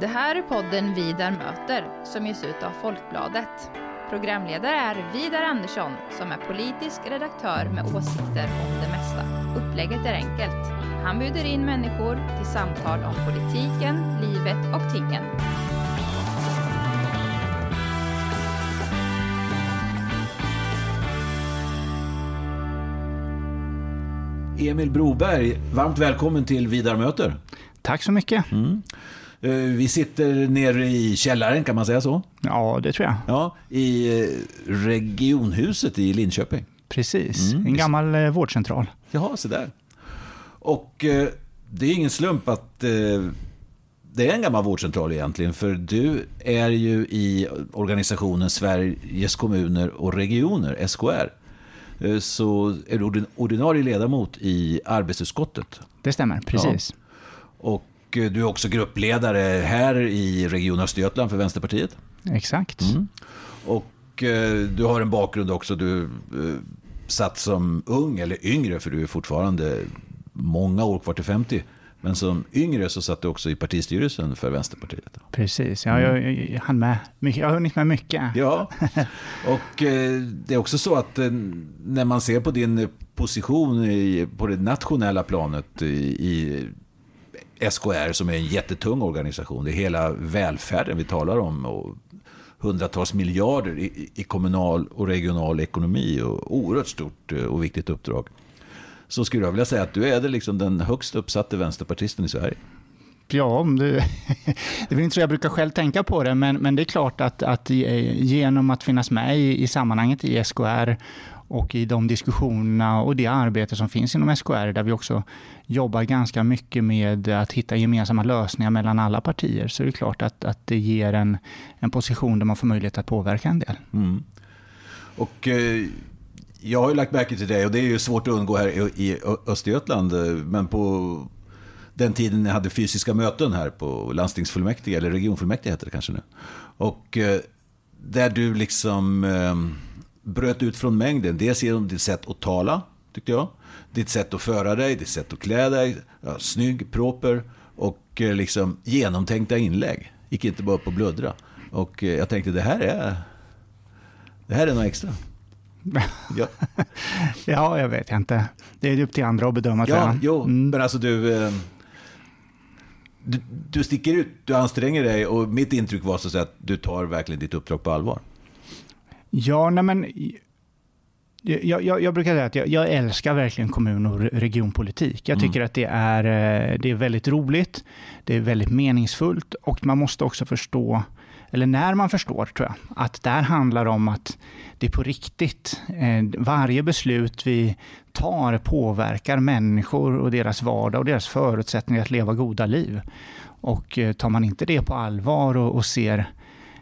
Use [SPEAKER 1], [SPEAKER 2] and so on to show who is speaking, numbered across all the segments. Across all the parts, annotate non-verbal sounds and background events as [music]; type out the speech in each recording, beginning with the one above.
[SPEAKER 1] Det här är podden Vidar möter som ges ut av Folkbladet. Programledare är Vidar Andersson som är politisk redaktör med åsikter om det mesta. Upplägget är enkelt. Han bjuder in människor till samtal om politiken, livet och tingen.
[SPEAKER 2] Emil Broberg, varmt välkommen till Vidar möter.
[SPEAKER 3] Tack så mycket. Mm.
[SPEAKER 2] Eh, vi sitter nere i källaren, kan man säga så?
[SPEAKER 3] Ja, det tror jag.
[SPEAKER 2] Ja, I eh, regionhuset i Linköping.
[SPEAKER 3] Precis, mm. en gammal eh, vårdcentral.
[SPEAKER 2] Jaha, så där. Och det är ingen slump att det är en gammal vårdcentral egentligen, för du är ju i organisationen Sveriges kommuner och regioner, SKR. Så är du ordinarie ledamot i arbetsutskottet.
[SPEAKER 3] Det stämmer, precis. Ja.
[SPEAKER 2] Och du är också gruppledare här i Region Östergötland för Vänsterpartiet.
[SPEAKER 3] Exakt. Mm.
[SPEAKER 2] Och eh, du har en bakgrund också. Du eh, satt som ung, eller yngre, för du är fortfarande många år kvar till 50. Men som yngre så satt du också i partistyrelsen för Vänsterpartiet.
[SPEAKER 3] Precis, ja, jag, jag, jag, hann med mycket, jag har hunnit med mycket.
[SPEAKER 2] Ja, och eh, det är också så att eh, när man ser på din position i, på det nationella planet i, i SKR som är en jättetung organisation. Det är hela välfärden vi talar om. Och hundratals miljarder i, i kommunal och regional ekonomi. Och oerhört stort eh, och viktigt uppdrag. Så skulle jag vilja säga att du är det liksom den högst uppsatte vänsterpartisten i Sverige.
[SPEAKER 3] Ja, det, [laughs] det är inte så jag brukar själv tänka på det, men, men det är klart att, att genom att finnas med i, i sammanhanget i SKR och i de diskussionerna och det arbete som finns inom SKR, där vi också jobbar ganska mycket med att hitta gemensamma lösningar mellan alla partier, så är det klart att, att det ger en, en position där man får möjlighet att påverka en del. Mm.
[SPEAKER 2] Och eh, jag har ju lagt märke till dig och det är ju svårt att undgå här i, i Östergötland, eh, men på den tiden ni hade fysiska möten här på landstingsfullmäktige, eller regionfullmäktige heter det kanske nu. Och eh, där du liksom eh, bröt ut från mängden. Dels genom ditt sätt att tala, tyckte jag. Ditt sätt att föra dig, ditt sätt att klä dig. Ja, snygg, proper och eh, liksom genomtänkta inlägg. Gick inte bara upp och bluddra. Och eh, jag tänkte, det här är, det här är något extra.
[SPEAKER 3] Ja. [laughs] ja, jag vet inte. Det är upp till andra att bedöma.
[SPEAKER 2] Ja, jo, mm. men alltså du, eh, du, du sticker ut, du anstränger dig och mitt intryck var så att du tar verkligen ditt uppdrag på allvar.
[SPEAKER 3] Ja, nej men... Jag, jag, jag brukar säga att jag, jag, älskar verkligen kommun och regionpolitik. Jag mm. tycker mm. att det är, eh, det är väldigt roligt, det är väldigt meningsfullt och man måste också förstå, eller när man förstår tror jag, att det här handlar om att det är på riktigt. Eh, varje beslut vi tar påverkar människor och deras vardag och deras förutsättningar att leva goda liv. Och eh, tar man inte det på allvar och, och ser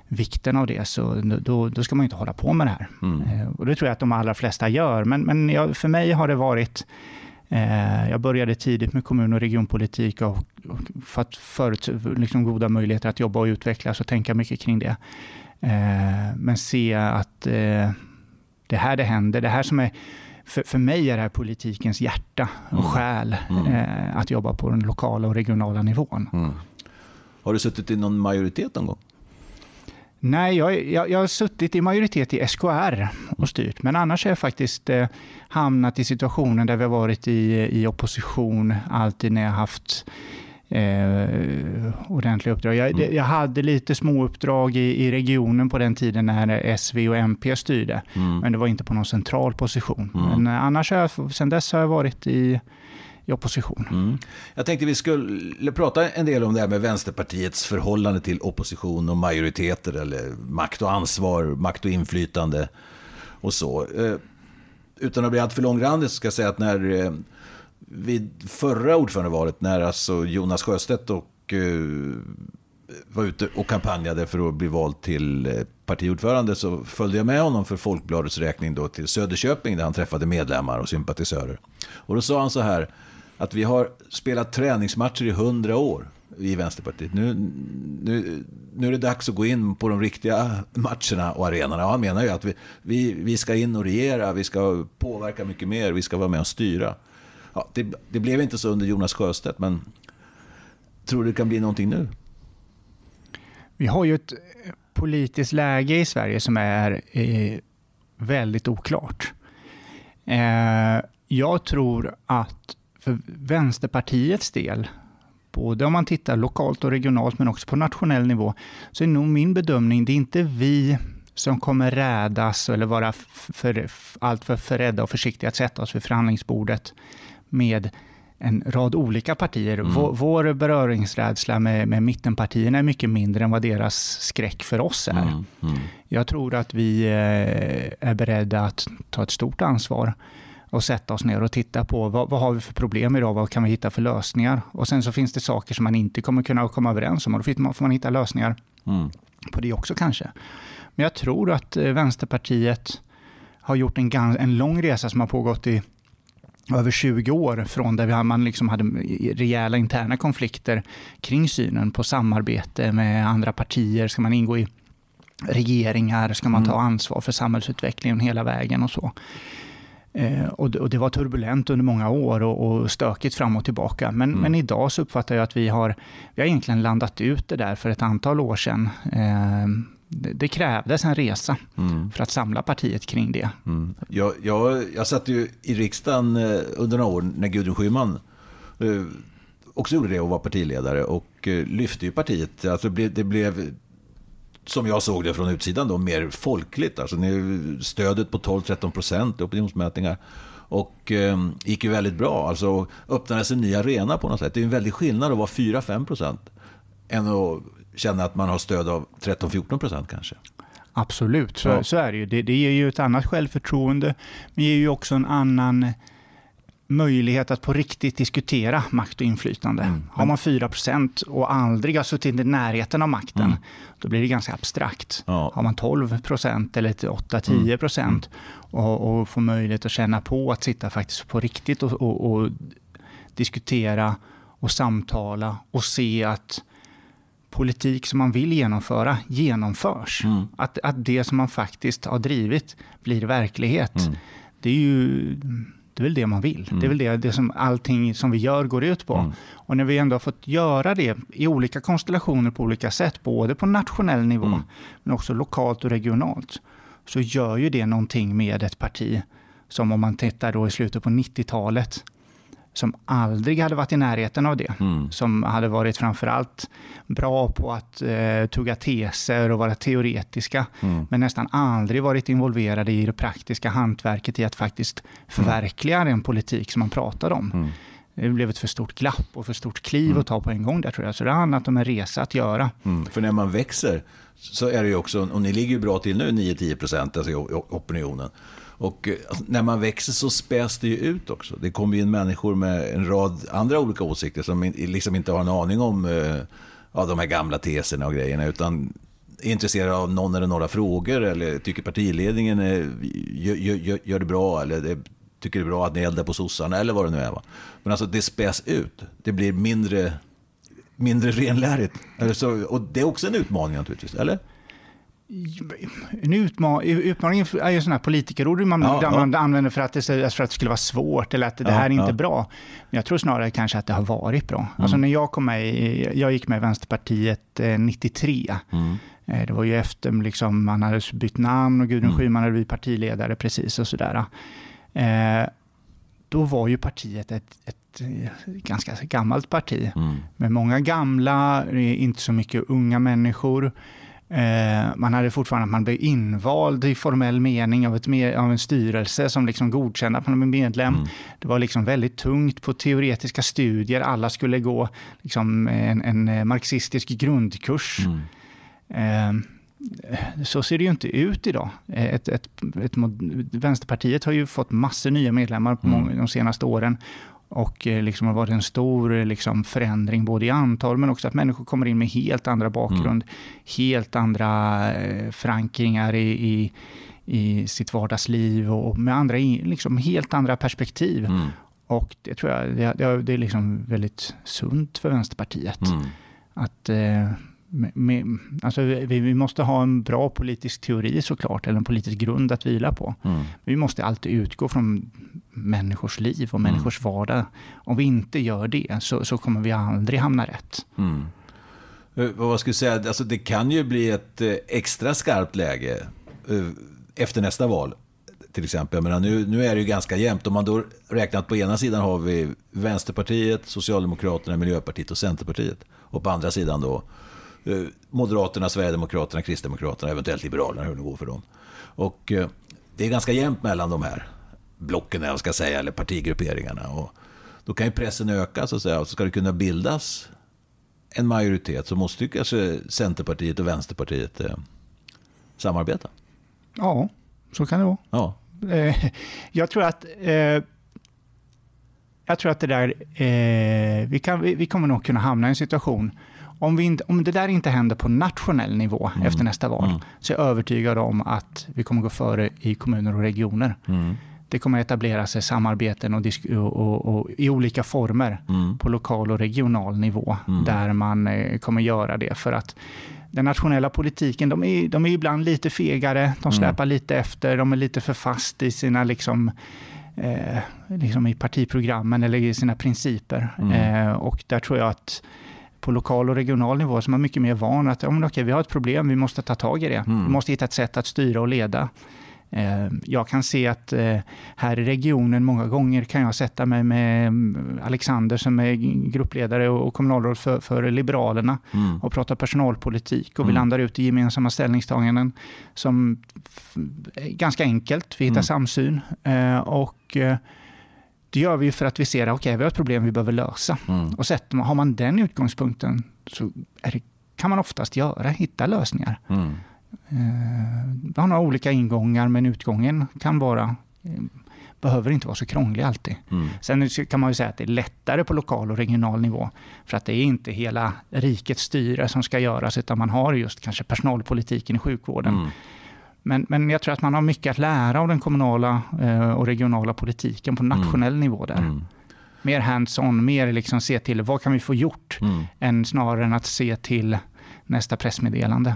[SPEAKER 3] vikten av det, så då, då ska man inte hålla på med det här. Mm. Eh, och det tror jag att de allra flesta gör. Men, men jag, för mig har det varit eh, jag började tidigt med kommun och regionpolitik och, och för att förut, liksom goda möjligheter att jobba och utvecklas och tänka mycket kring det. Eh, men se att eh, det här det händer, det här som är för, för mig är det här politikens hjärta och mm. själ, mm. Eh, att jobba på den lokala och regionala nivån. Mm.
[SPEAKER 2] Har du suttit i någon majoritet någon gång?
[SPEAKER 3] Nej, jag, jag, jag har suttit i majoritet i SKR och styrt, men annars har jag faktiskt eh, hamnat i situationer där vi har varit i, i opposition alltid när jag haft eh, ordentliga uppdrag. Jag, mm. jag, hade lite små uppdrag i, i, regionen på den tiden när SV och MP styrde, mm. men det var inte på någon central position. Mm. Men annars har jag, sen dess har jag varit i i opposition. Mm.
[SPEAKER 2] Jag tänkte vi skulle prata en del om det här med Vänsterpartiets förhållande till opposition och majoriteter eller makt och ansvar, makt och inflytande och så. Eh, utan att bli alltför långrandig så ska jag säga att när eh, vid förra ordförandevalet, när alltså Jonas Sjöstedt och eh, var ute och kampanjade för att bli vald till partiordförande så följde jag med honom för Folkbladets räkning då till Söderköping där han träffade medlemmar och sympatisörer. Och då sa han så här, att vi har spelat träningsmatcher i hundra år i Vänsterpartiet. Nu, nu, nu är det dags att gå in på de riktiga matcherna och arenorna. han menar ju att vi, vi, vi ska in och regera, vi ska påverka mycket mer, vi ska vara med och styra. Ja, det, det blev inte så under Jonas Sjöstedt, men tror du det kan bli någonting nu?
[SPEAKER 3] Vi har ju ett politiskt läge i Sverige som är eh, väldigt oklart. Eh, jag tror att för Vänsterpartiets del, både om man tittar lokalt och regionalt men också på nationell nivå, så är nog min bedömning, det är inte vi som kommer rädas eller vara för, alltför förrädda och försiktiga att sätta oss vid förhandlingsbordet med en rad olika partier. Mm. Vår, vår beröringsrädsla med, med mittenpartierna är mycket mindre än vad deras skräck för oss är. Mm. Mm. Jag tror att vi eh, är beredda att ta ett stort ansvar och sätta oss ner och titta på vad, vad har vi för problem idag, vad kan vi hitta för lösningar? Och sen så finns det saker som man inte kommer kunna komma överens om och då får man hitta lösningar mm. på det också kanske. Men jag tror att eh, Vänsterpartiet har gjort en, en lång resa som har pågått i över 20 år från där man liksom hade rejäla interna konflikter kring synen på samarbete med andra partier. Ska man ingå i regeringar? Ska man ta mm. ansvar för samhällsutvecklingen hela vägen och så? Eh, och, det, och, det, var turbulent under många år och, och stökigt fram och tillbaka. Men, mm. men, idag så uppfattar jag att vi har, vi har egentligen landat ut det där för ett antal år sedan. Eh, det, det krävdes en resa mm. för att samla partiet kring det.
[SPEAKER 2] Mm. Jag, jag, jag satt ju i riksdagen eh, under några år när Gudrun Schyman eh, också gjorde det och var partiledare och eh, lyfte ju partiet. Alltså det blev som jag såg det från utsidan, då, mer folkligt. Alltså stödet på 12-13 procent i opinionsmätningar. Och eh, gick ju väldigt bra. Alltså öppnades en ny arena på något sätt. Det är en väldig skillnad att vara 4-5 procent än att känna att man har stöd av 13-14 procent kanske.
[SPEAKER 3] Absolut, så, ja. så är det ju. Det, det ger ju ett annat självförtroende, men ger ju också en annan möjlighet att på riktigt diskutera makt och inflytande. Mm. Har man 4% och aldrig har suttit i närheten av makten, mm. då blir det ganska abstrakt. Ja. Har man 12% eller 8-10 mm. och, och får möjlighet att känna på att sitta faktiskt på riktigt och, och, och diskutera och samtala och se att politik som man vill genomföra genomförs. Mm. Att, att det som man faktiskt har drivit blir verklighet. Mm. Det är ju det är väl det man vill. Mm. Det är väl det, det som allting som vi gör går ut på. Mm. Och när vi ändå har fått göra det i olika konstellationer på olika sätt, både på nationell nivå mm. men också lokalt och regionalt, så gör ju det någonting med ett parti som om man tittar då i slutet på 90-talet som aldrig hade varit i närheten av det. Mm. Som hade varit framförallt bra på att eh, tugga teser och vara teoretiska, mm. men nästan aldrig varit involverade i det praktiska hantverket i att faktiskt förverkliga mm. den politik som man pratade om. Mm. Det blev ett för stort glapp och för stort kliv mm. att ta på en gång där tror jag. Så det har handlat om en resa att göra.
[SPEAKER 2] Mm. För när man växer så är det ju också, och ni ligger ju bra till nu, 9-10 procent alltså opinionen. Och eh, alltså, när man växer så späs det ju ut också. Det kommer in människor med en rad andra olika åsikter som liksom inte har en aning om eh, ja, de här gamla teserna och grejerna. Utan är intresserade av någon eller några frågor eller tycker partiledningen eh, är, gör, gör, gör, det bra eller det, tycker det är bra att ni eldar på sossarna eller vad det nu är. Va? Men alltså det späs ut. Det blir mindre, mindre renlärigt. Alltså, och det är också en utmaning naturligtvis, eller?
[SPEAKER 3] En utmaning, utmaning är ju sådana här politikerord man, ja, man ja. använder för att, det, för att det skulle vara svårt eller att det ja, här är inte bra. Men jag tror snarare kanske att det har varit bra. Mm. Alltså när jag kom med, jag gick med i Vänsterpartiet 93. Eh, mm. Eh, det var ju efter liksom, man hade bytt namn och Gudrun mm. Schyman hade blivit partiledare precis och sådär. Eh, då var ju partiet ett, ett ganska gammalt parti mm. med många gamla, inte så mycket unga människor. Eh, man hade fortfarande, man blev invald i formell mening av, ett, av en styrelse som liksom godkände att man var medlem. Mm. Det var liksom väldigt tungt på teoretiska studier. Alla skulle gå liksom en, en marxistisk grundkurs. Mm. Eh, så ser det ju inte ut idag. Ett, ett, ett, Vänsterpartiet har ju fått massor nya medlemmar mm. de senaste åren och eh, liksom har varit en stor eh, liksom förändring både i antal men också att människor kommer in med helt andra bakgrund, mm. helt andra eh, förankringar i, i, i, sitt vardagsliv och med andra, liksom helt andra perspektiv. Mm. Och det tror jag det, det är liksom väldigt sunt för Vänsterpartiet. Mm. Att med, alltså vi, vi, måste ha en bra politisk teori såklart, eller en politisk grund att vila på. Mm. Vi måste alltid utgå från människors liv och mm. människors vardag. Om vi inte gör det så, så kommer vi aldrig hamna rätt. Mm.
[SPEAKER 2] Eh, Vad ska jag säga? Alltså, det kan ju bli ett eh, extra skarpt läge eh, efter nästa val. Till exempel. Menar, nu, nu är det ju ganska jämnt. Om man då räknar att på ena sidan har vi Vänsterpartiet, Socialdemokraterna, Miljöpartiet och Centerpartiet. Och på andra sidan då Moderaterna, Sverigedemokraterna, Kristdemokraterna, eventuellt Liberalerna, hur det går för dem. Och det är ganska jämnt mellan de här blocken, eller ska säga, eller partigrupperingarna. Och då kan ju pressen öka, så att säga. Och så ska det kunna bildas en majoritet så måste ju kanske Centerpartiet och Vänsterpartiet eh, samarbeta.
[SPEAKER 3] Ja, så kan det vara.
[SPEAKER 2] Ja.
[SPEAKER 3] Eh, jag tror att eh, jag tror att det där, eh, vi, kan, vi, vi kommer nog kunna hamna i en situation om, vi inte, om det där inte händer på nationell nivå
[SPEAKER 2] Mm.
[SPEAKER 3] efter nästa val, så är jag övertygad om att vi kommer gå före i kommuner och regioner.
[SPEAKER 2] Mm.
[SPEAKER 3] Det kommer etablera sig samarbeten och, och, och, och, i olika former
[SPEAKER 2] Mm.
[SPEAKER 3] på lokal och regional nivå,
[SPEAKER 2] Mm.
[SPEAKER 3] där man eh, kommer göra det. För att den nationella politiken, de är, de är ibland lite fegare, de släpar lite efter, de är lite för fast i sina liksom, eh, liksom i partiprogrammen eller i sina principer. Eh, och där tror jag att på lokal och regional nivå så är mycket mer van att ja, men okej, vi har ett problem, vi måste ta tag i det. Vi måste hitta ett sätt att styra och leda. Eh, Jag kan se att eh, här i regionen många gånger kan jag sätta mig med mm, Alexander som är gruppledare och kommunalråd för, för Liberalerna
[SPEAKER 2] Mm.
[SPEAKER 3] och prata personalpolitik och vi
[SPEAKER 2] Mm.
[SPEAKER 3] landar ut i gemensamma ställningstaganden som är ganska enkelt. Vi hittar
[SPEAKER 2] Mm.
[SPEAKER 3] samsyn eh, och det gör vi ju för att vi ser att okay, vi har ett problem vi behöver lösa.
[SPEAKER 2] Mm.
[SPEAKER 3] Och sätter man, har man den utgångspunkten så det, kan man oftast göra, hitta lösningar.
[SPEAKER 2] Mm.
[SPEAKER 3] Eh, har olika ingångar, men utgången kan vara, eh, behöver inte vara så krånglig alltid.
[SPEAKER 2] Mm.
[SPEAKER 3] Sen kan man ju säga att det är lättare på lokal och regional nivå, för att det är inte hela rikets styre som ska göras, utan man har just kanske personalpolitiken i sjukvården.
[SPEAKER 2] Mm.
[SPEAKER 3] Men, men jag tror att man har mycket att lära av den kommunala eh, och regionala politiken på nationell nivå där.
[SPEAKER 2] Mm.
[SPEAKER 3] Mer hands-on, mer liksom se till vad kan vi få gjort,
[SPEAKER 2] Mm.
[SPEAKER 3] än snarare än att se till nästa pressmeddelande.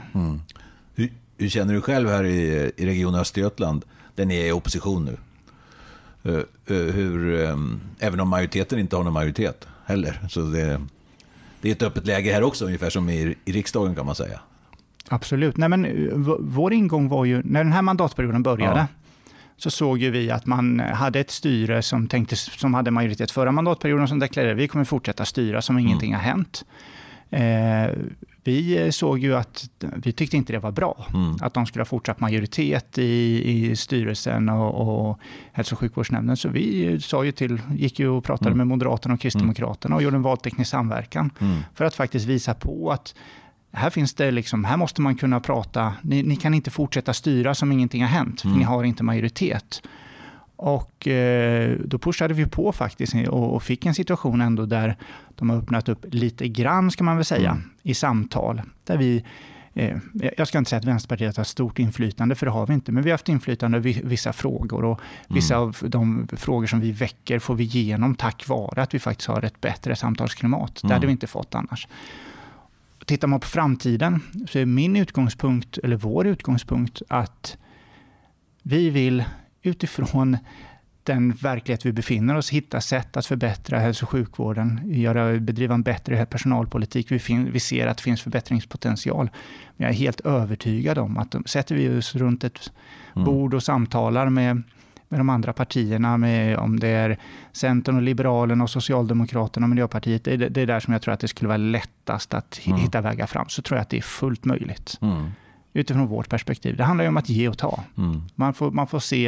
[SPEAKER 2] Mm. Hur, känner du själv här i, i Region Östergötland, där ni är i opposition nu? Eh, eh, hur, eh, även om majoriteten inte har någon majoritet heller. Så det, det är ett öppet läge här också, ungefär som i, i riksdagen kan man säga.
[SPEAKER 3] Absolut. Nej, men, eh, vår ingång var ju, när den här mandatperioden började,
[SPEAKER 2] Ja.
[SPEAKER 3] så såg ju vi att man hade ett styre som, tänkte, som hade majoritet förra mandatperioden som deklarerade vi kommer fortsätta styra som ingenting har hänt. Eh, vi såg ju att vi tyckte inte det var bra,
[SPEAKER 2] Mm.
[SPEAKER 3] att de skulle ha fortsatt majoritet i, i styrelsen och, och hälso och sjukvårdsnämnden. Så vi sa ju till, gick ju och pratade
[SPEAKER 2] Mm.
[SPEAKER 3] med Moderaterna och Kristdemokraterna och gjorde en valteknisk samverkan
[SPEAKER 2] Mm.
[SPEAKER 3] för att faktiskt visa på att här finns det liksom, här måste man kunna prata, ni, ni kan inte fortsätta styra som ingenting har hänt, för
[SPEAKER 2] Mm.
[SPEAKER 3] ni har inte majoritet. Och eh, då pushade vi på faktiskt och, och fick en situation ändå där de har öppnat upp lite grann, ska man väl säga,
[SPEAKER 2] Mm.
[SPEAKER 3] i samtal. Där vi, eh, jag ska inte säga att Vänsterpartiet har stort inflytande, för det har vi inte, men vi har haft inflytande över vi- vissa frågor och vissa av de frågor som vi väcker får vi igenom tack vare att vi faktiskt har ett bättre samtalsklimat. Det
[SPEAKER 2] Mm.
[SPEAKER 3] hade vi inte fått annars. Tittar man på framtiden så är min utgångspunkt, eller vår utgångspunkt, att vi vill utifrån den verklighet vi befinner oss hitta sätt att förbättra hälso och sjukvården, göra, bedriva en bättre personalpolitik. Vi, fin, vi ser att det finns förbättringspotential. Men jag är helt övertygad om att de, sätter vi oss runt ett
[SPEAKER 2] Mm.
[SPEAKER 3] bord och samtalar med, med de andra partierna, med, om det är Centern, och Liberalerna, och Socialdemokraterna och Miljöpartiet, det, det är där som jag tror att det skulle vara lättast att
[SPEAKER 2] Mm.
[SPEAKER 3] hitta vägar fram. Så tror jag att det är fullt möjligt
[SPEAKER 2] Mm.
[SPEAKER 3] Utifrån vårt perspektiv. Det handlar ju om att ge och ta.
[SPEAKER 2] Mm.
[SPEAKER 3] Man får, man får se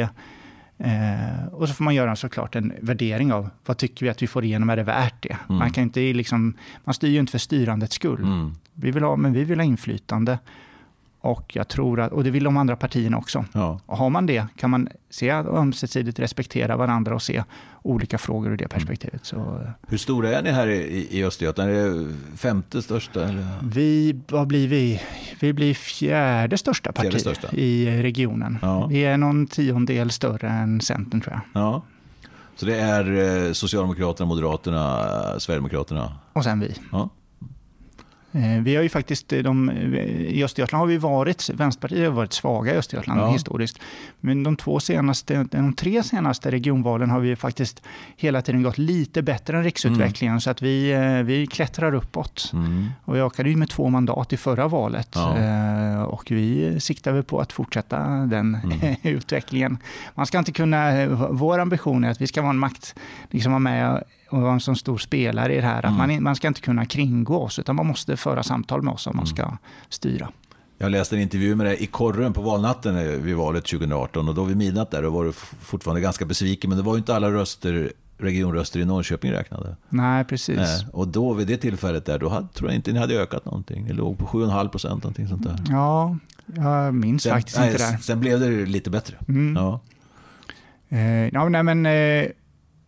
[SPEAKER 3] eh, och så får man göra såklart en värdering av vad tycker vi att vi får igenom, är det värt det?
[SPEAKER 2] Mm.
[SPEAKER 3] Man, kan inte liksom, man styr ju inte för styrandets skull.
[SPEAKER 2] Mm.
[SPEAKER 3] Vi vill ha, men vi vill ha inflytande. Och, jag tror att, och det vill de andra partierna också.
[SPEAKER 2] Ja.
[SPEAKER 3] Och har man det kan man se ömsesidigt respektera varandra och se olika frågor ur det perspektivet. Så, eh,
[SPEAKER 2] Hur stora är ni här i, i Östergötland? Är det femte största? Eller?
[SPEAKER 3] vi, vad blir vi? Vi blir fjärde största parti
[SPEAKER 2] Fjärde största.
[SPEAKER 3] i regionen.
[SPEAKER 2] Ja.
[SPEAKER 3] Vi är någon tiondel större än Centern tror jag.
[SPEAKER 2] ja. Så det är eh, Socialdemokraterna, Moderaterna, eh, Sverigedemokraterna?
[SPEAKER 3] Och sen vi.
[SPEAKER 2] Ja.
[SPEAKER 3] Eh, vi har ju faktiskt, de, I Östergötland har vi varit, Vänsterpartiet har varit svaga i Östergötland ja. historiskt. Men de, två senaste, de tre senaste regionvalen har vi faktiskt hela tiden gått lite bättre än riksutvecklingen. Mm. Så att vi, eh, vi klättrar uppåt. Mm. Och vi ökade ju med två mandat i förra valet. Ja. Eh, och vi siktar väl på att fortsätta den mm. [laughs] utvecklingen. Man ska inte kunna, vår ambition är att vi ska vara en makt, liksom vara med och vara en sån stor spelare i det här. Att mm. man, man ska inte kunna kringgå oss, utan man måste föra samtal med oss om man mm. ska styra.
[SPEAKER 2] Jag läste en intervju med dig i korren på valnatten vid valet 2018 och då vid midnatt där, då var du fortfarande ganska besviken, men det var ju inte alla röster regionröster i Norrköping räknade.
[SPEAKER 3] Nej, precis. Nej.
[SPEAKER 2] Och då vid det tillfället där, då hade, tror jag inte ni hade ökat någonting. Ni låg på 7,5 procent, någonting sånt där.
[SPEAKER 3] Ja, jag minns sen, faktiskt
[SPEAKER 2] nej,
[SPEAKER 3] inte det.
[SPEAKER 2] Sen blev det lite bättre.
[SPEAKER 3] Mm.
[SPEAKER 2] Ja.
[SPEAKER 3] Eh, ja, nej, men eh,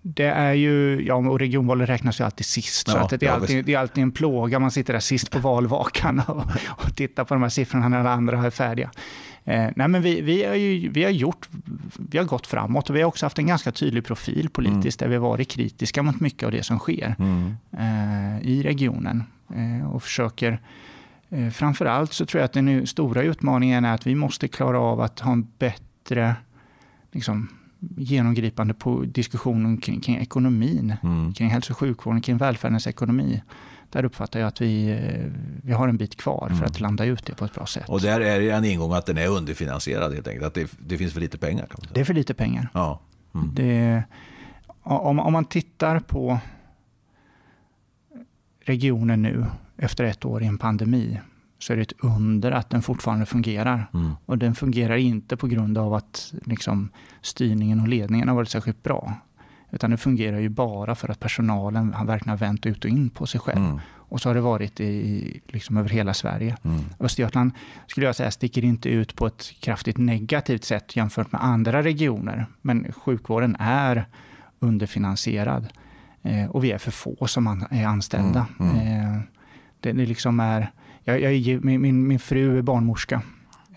[SPEAKER 3] det är ju, ja, och regionvalet räknas ju alltid sist, ja, så det, är alltid, det är alltid en plåga. Man sitter där sist på valvakan och, och tittar på de här siffrorna när alla andra är färdiga. Eh, nej, men vi, vi, har ju, vi, har gjort, vi har gått framåt och vi har också haft en ganska tydlig profil politiskt mm. där vi har varit kritiska mot mycket av det som sker mm. eh, i regionen eh, och försöker eh, Framför allt så tror jag att den stora utmaningen är att vi måste klara av att ha en bättre liksom, genomgripande på diskussionen kring, kring ekonomin, mm. kring hälso och sjukvården, kring välfärdens ekonomi. Där uppfattar jag att vi, vi har en bit kvar mm. för att landa ut det på ett bra sätt.
[SPEAKER 2] Och där är det en ingång att den är underfinansierad helt enkelt, att det, det finns för lite pengar? Kan man säga.
[SPEAKER 3] Det är för lite pengar.
[SPEAKER 2] Ja.
[SPEAKER 3] Mm. Det, om, om man tittar på regionen nu efter ett år i en pandemi så är det ett under att den fortfarande fungerar. Mm. Och den fungerar inte på grund av att liksom, styrningen och ledningen har varit särskilt bra. Utan det fungerar ju bara för att personalen har verkligen vänt ut och in på sig själv. Mm. Och så har det varit i, liksom över hela Sverige. Mm. Östergötland skulle jag säga sticker inte ut på ett kraftigt negativt sätt jämfört med andra regioner. Men sjukvården är underfinansierad. Eh, och vi är för få som är anställda. Mm. mm. Eh, det, det liksom är jag, jag, min, min fru är barnmorska.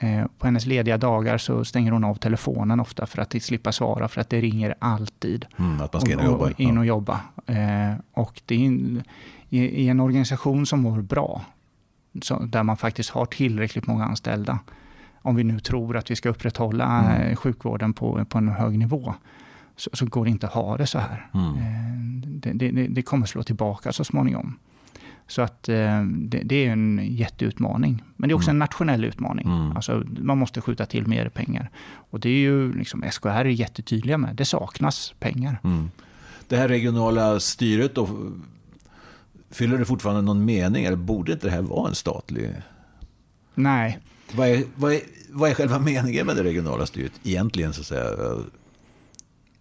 [SPEAKER 3] Eh, på hennes lediga dagar så stänger hon av telefonen ofta för att slippa svara, för att det ringer alltid.
[SPEAKER 2] Mm, att man ska in och jobba.
[SPEAKER 3] Och, in och jobba. Eh, och det är in, i, i, en organisation som mår bra, så, där man faktiskt har tillräckligt många anställda, om vi nu tror att vi ska upprätthålla mm. Eh, sjukvården på, på en hög nivå, så, så, går det inte att ha det så här. Mm. Eh, det, det, det, kommer slå tillbaka så småningom. Så att eh, det, det, är en jätteutmaning. Men det är också mm. en nationell utmaning. Mm. Alltså, man måste skjuta till mer pengar. Och det är ju liksom, SKR är jättetydliga med. Det saknas pengar.
[SPEAKER 2] Mm. Det här regionala styret då, fyller det fortfarande någon mening? Eller borde inte det här vara en statlig...
[SPEAKER 3] Nej.
[SPEAKER 2] Vad är, vad är, vad är själva meningen med det regionala styret egentligen? Så att säga?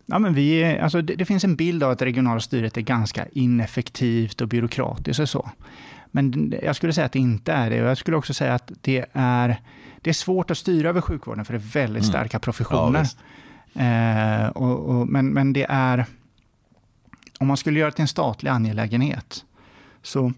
[SPEAKER 3] Ja, men vi, alltså det, det, finns en bild av att det regionala styret är ganska ineffektivt och byråkratiskt och så. Men jag skulle säga att det inte är det. Och jag skulle också säga att det är, det är svårt att styra över sjukvården, för det är väldigt mm. starka professioner. Ja, eh, och, och, men, men det är... Om man skulle göra det till en statlig angelägenhet, så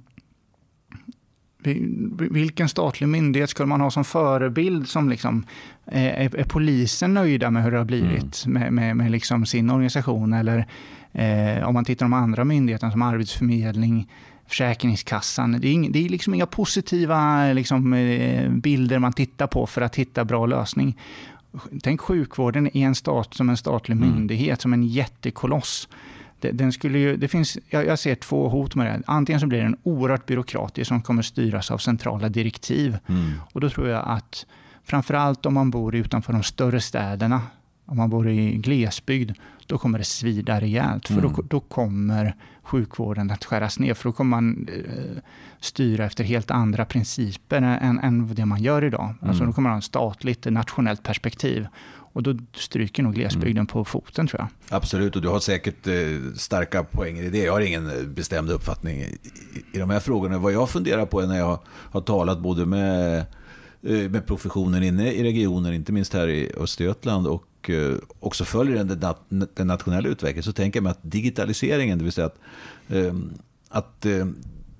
[SPEAKER 3] vilken statlig myndighet skulle man ha som förebild? Som liksom, är, är polisen nöjda med hur det har blivit mm. med, med, med liksom sin organisation? Eller eh, om man tittar på de andra myndigheterna som Arbetsförmedling, Försäkringskassan. Det är, ing, det är liksom inga positiva liksom, eh, bilder man tittar på för att hitta bra lösning. Tänk sjukvården i en stat som en statlig mm. myndighet, som en jättekoloss den skulle ju, det finns, jag, ser två hot med det. Antingen så blir den oerhört byråkratisk som kommer styras av centrala direktiv. Mm. Och då tror jag att framförallt om man bor utanför de större städerna, om man bor i glesbygd, då kommer det svida rejält. För mm. då, då, kommer sjukvården att skäras ner. För då kommer man eh, styra efter helt andra principer än, än det man gör idag. Alltså, mm. Alltså då kommer man ha ett statligt, nationellt perspektiv. Och då stryker nog glesbygden mm. på foten tror jag.
[SPEAKER 2] Absolut, och du har säkert eh, starka poänger i det. Jag har ingen eh, bestämd uppfattning i, i, de här frågorna. Vad jag funderar på är när jag har talat både med, eh, med professionen inne i regionen, inte minst här i Östergötland, och eh, också följer den, den nationella utvecklingen, så tänker jag mig att digitaliseringen, det vill säga att, att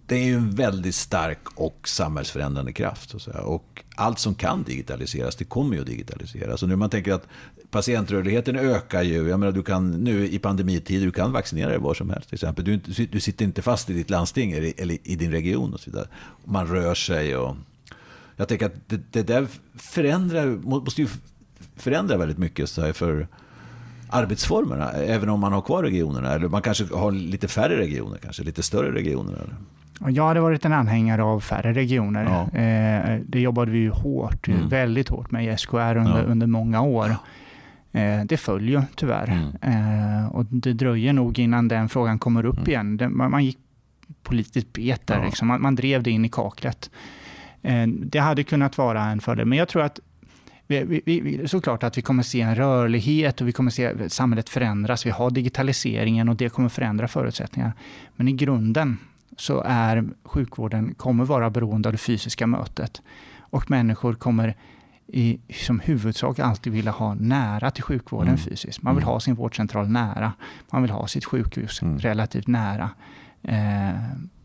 [SPEAKER 2] det är ju en väldigt stark och samhällsförändrande kraft. Och, och allt som kan digitaliseras, det kommer ju att digitaliseras. Och nu man tänker att patientrörligheten ökar ju. Jag menar, du kan nu i pandemitider, du kan vaccinera dig var som helst. Till exempel. Du, du sitter inte fast i ditt landsting eller i din region och så vidare. Man rör sig och... Jag tänker att det, det där förändrar, måste ju förändra väldigt mycket så för arbetsformerna, även om man har kvar regionerna. Eller man kanske har lite färre regioner, kanske lite större regioner. Eller?
[SPEAKER 3] Jag hade varit en anhängare av färre regioner. Ja. Eh, det jobbade vi ju hårt, mm. väldigt hårt med i SKR under, ja. under många år. Eh, det följer tyvärr. Mm. Eh, och det dröjer nog innan den frågan kommer upp mm. igen. Man gick politiskt bet där. Ja. Liksom. Man, man, drev det in i kaklet. Det hade kunnat vara en fördel, men jag tror att vi, vi, vi, såklart att vi kommer se en rörlighet och vi kommer se samhället förändras. Vi har digitaliseringen och det kommer förändra förutsättningar. Men i grunden så är sjukvården kommer vara beroende av det fysiska mötet. Och människor kommer i, som huvudsak alltid vilja ha nära till sjukvården mm. fysiskt. Man vill mm. ha sin vårdcentral nära. Man vill ha sitt sjukhus mm. relativt nära. Eh,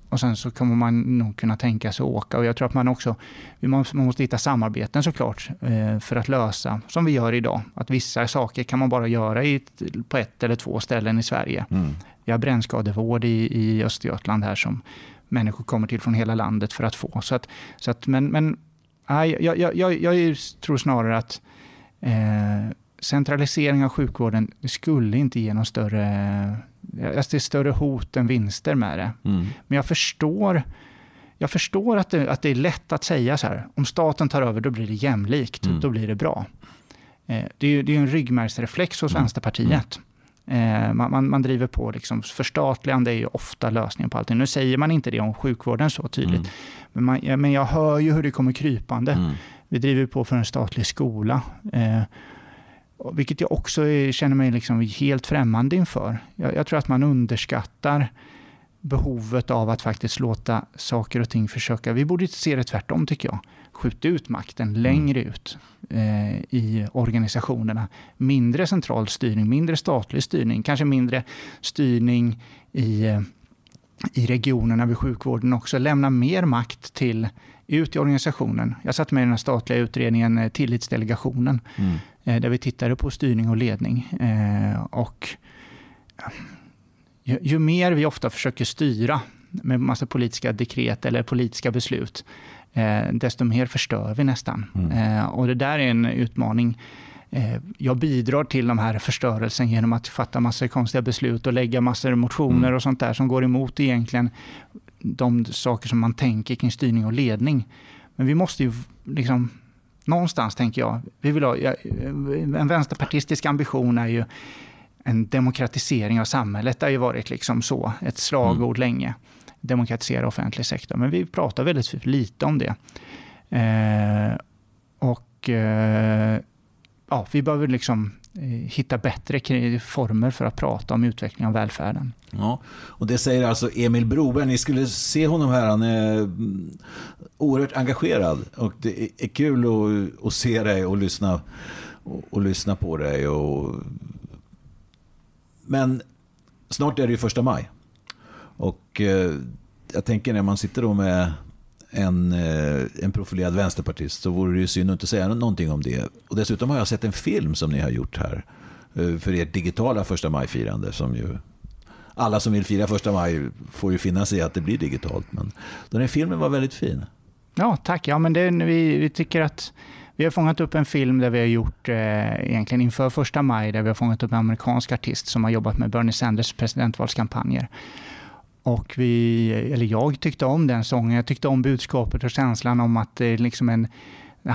[SPEAKER 3] och sen så kommer man nog kunna tänka sig att åka. Och jag tror att man också man måste hitta samarbeten såklart eh, för att lösa, som vi gör idag. Att vissa saker kan man bara göra i, på ett eller två ställen i Sverige. Mm. Vi har brännskadevård i, i Östergötland här som människor kommer till från hela landet för att få. Så att, så att, men men nej, jag, jag, jag, jag tror snarare att eh, centralisering av sjukvården skulle inte ge någon större Alltså det är större hot än vinster med det. Mm. Men jag förstår, jag förstår att, det, att det är lätt att säga så här, om staten tar över då blir det jämlikt, mm. då blir det bra. Eh, det är ju en ryggmärgsreflex hos mm. Vänsterpartiet. Eh, man, man, man, driver på, liksom, förstatligande är ju ofta lösningen på allting. Nu säger man inte det om sjukvården så tydligt, mm. men, man, men jag hör ju hur det kommer krypande. Mm. Vi driver på för en statlig skola. Eh, vilket jag också känner mig liksom helt främmande inför. Jag, jag, tror att man underskattar behovet av att faktiskt låta saker och ting försöka... Vi borde se det tvärtom, tycker jag. Skjuta ut makten mm. längre ut eh, i organisationerna. Mindre central styrning, mindre statlig styrning, kanske mindre styrning i, eh, i regionerna vid sjukvården också. Lämna mer makt till ut i organisationen. Jag satt med i den statliga utredningen eh, Tillitsdelegationen. Mm Eh, där vi tittade på styrning och ledning. Eh, och ju, ju mer vi ofta försöker styra med massa politiska dekret eller politiska beslut, desto mer förstör vi nästan. Mm. Och det där är en utmaning. Jag bidrar till de här förstörelsen genom att fatta massor konstiga beslut och lägga massor motioner mm. och sånt där som går emot egentligen de saker som man tänker kring styrning och ledning. Men vi måste ju liksom någonstans tänker jag, vi vill ha, en vänsterpartistisk ambition är ju en demokratisering av samhället. Det har ju varit liksom så, ett slagord mm. länge. Demokratisera offentlig sektor. Men vi pratar väldigt lite om det. Eh, och eh, ja, vi behöver liksom eh, hitta bättre former för att prata om utveckling av välfärden.
[SPEAKER 2] Ja, och det säger alltså Emil Broberg. Ni skulle se honom här. Han är mm, oerhört engagerad. Och det är kul att, att se dig och lyssna, och, och lyssna på dig. Och... Men snart är det ju första maj. Och eh, jag tänker när man sitter då med en, eh, en profilerad vänsterpartist så vore det ju synd att inte säga någonting om det. Och dessutom har jag sett en film som ni har gjort här eh, för ert digitala första maj-firande som ju alla som vill fira första maj får ju finna sig i att det blir digitalt. Men den här filmen var väldigt fin.
[SPEAKER 3] Ja, tack. Ja, men det, vi, vi tycker att vi har fångat upp en film där vi har gjort, eh, egentligen inför första maj, där vi har fångat upp en amerikansk artist som har jobbat med Bernie Sanders presidentvalskampanjer. Och vi, eller jag tyckte om den sången. Jag tyckte om budskapet och känslan om att det liksom en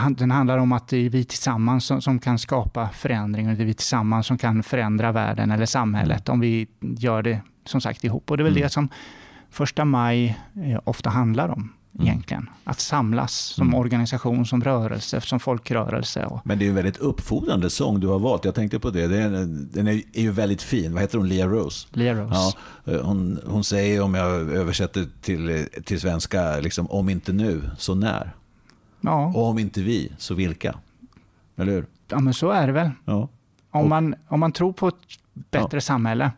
[SPEAKER 3] den handlar om att det är vi tillsammans som, som kan skapa förändring och det är vi tillsammans som kan förändra världen eller samhället om vi gör det som sagt ihop. Och det är väl mm. det som första maj eh, ofta handlar om. Mm. egentligen. Att samlas som mm. organisation, som rörelse, som folkrörelse. Och...
[SPEAKER 2] Men det är en väldigt uppfordrande sång du har valt. Jag tänkte på det. Den är, är ju väldigt fin. Vad heter hon? Lia Rose?
[SPEAKER 3] Lia Rose.
[SPEAKER 2] Ja, eh, hon, hon säger, om jag översätter till, till svenska, liksom, om inte nu, så när? Ja. Och om inte vi, så vilka? Eller hur?
[SPEAKER 3] Ja, men så är det väl. Ja. Om, man, om man tror på ett bättre ja. samhälle,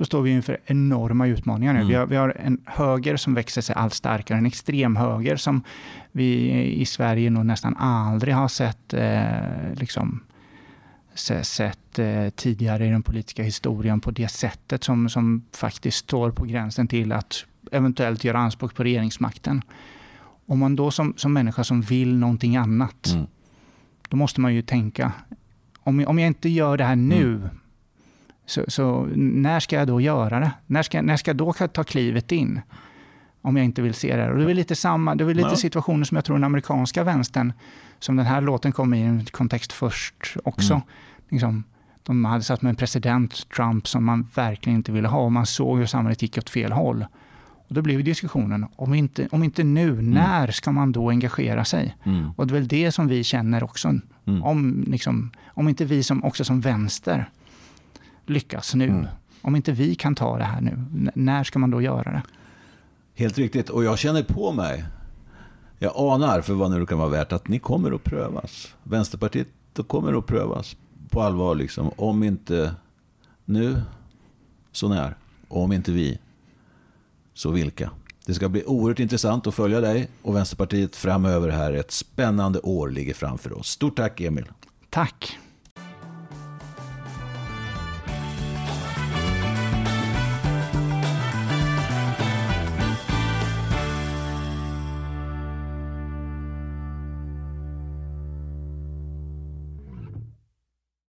[SPEAKER 3] så står vi inför enorma utmaningar nu. Mm. Vi, har, vi har en höger som växer sig allt starkare, en extremhöger som vi i Sverige nog nästan aldrig har sett eh, liksom, sett eh, tidigare i den politiska historien på det sättet som, som faktiskt står på gränsen till att eventuellt göra anspråk på regeringsmakten. Om man då som, som människa som vill någonting annat, mm. då måste man ju tänka, om, om jag inte gör det här nu, mm. Så, så, när ska jag då göra det? När ska, när ska jag då ta klivet in? Om jag inte vill se det. Och det är lite samma, det är lite ja. situationer som jag tror den amerikanska vänstern, som den här låten kom i en kontext först också. Mm. Liksom, de hade satt med en president, Trump, som man verkligen inte ville ha och man såg hur samhället gick åt fel håll. Och då blev diskussionen, om inte, om inte nu, mm. när ska man då engagera sig? Mm. Och det är väl det som vi känner också. Mm. Om, liksom, om inte vi som, också som vänster lyckas nu, mm. om inte vi kan ta det här nu, när ska man då göra det?
[SPEAKER 2] Helt riktigt, och jag känner på mig, jag anar för vad nu det kan vara värt, att ni kommer att prövas. Vänsterpartiet kommer att prövas på allvar, liksom. om inte nu, så när. Och om inte vi, så vilka? Det ska bli oerhört intressant att följa dig och Vänsterpartiet framöver här. Ett spännande år ligger framför oss. Stort tack Emil.
[SPEAKER 3] Tack.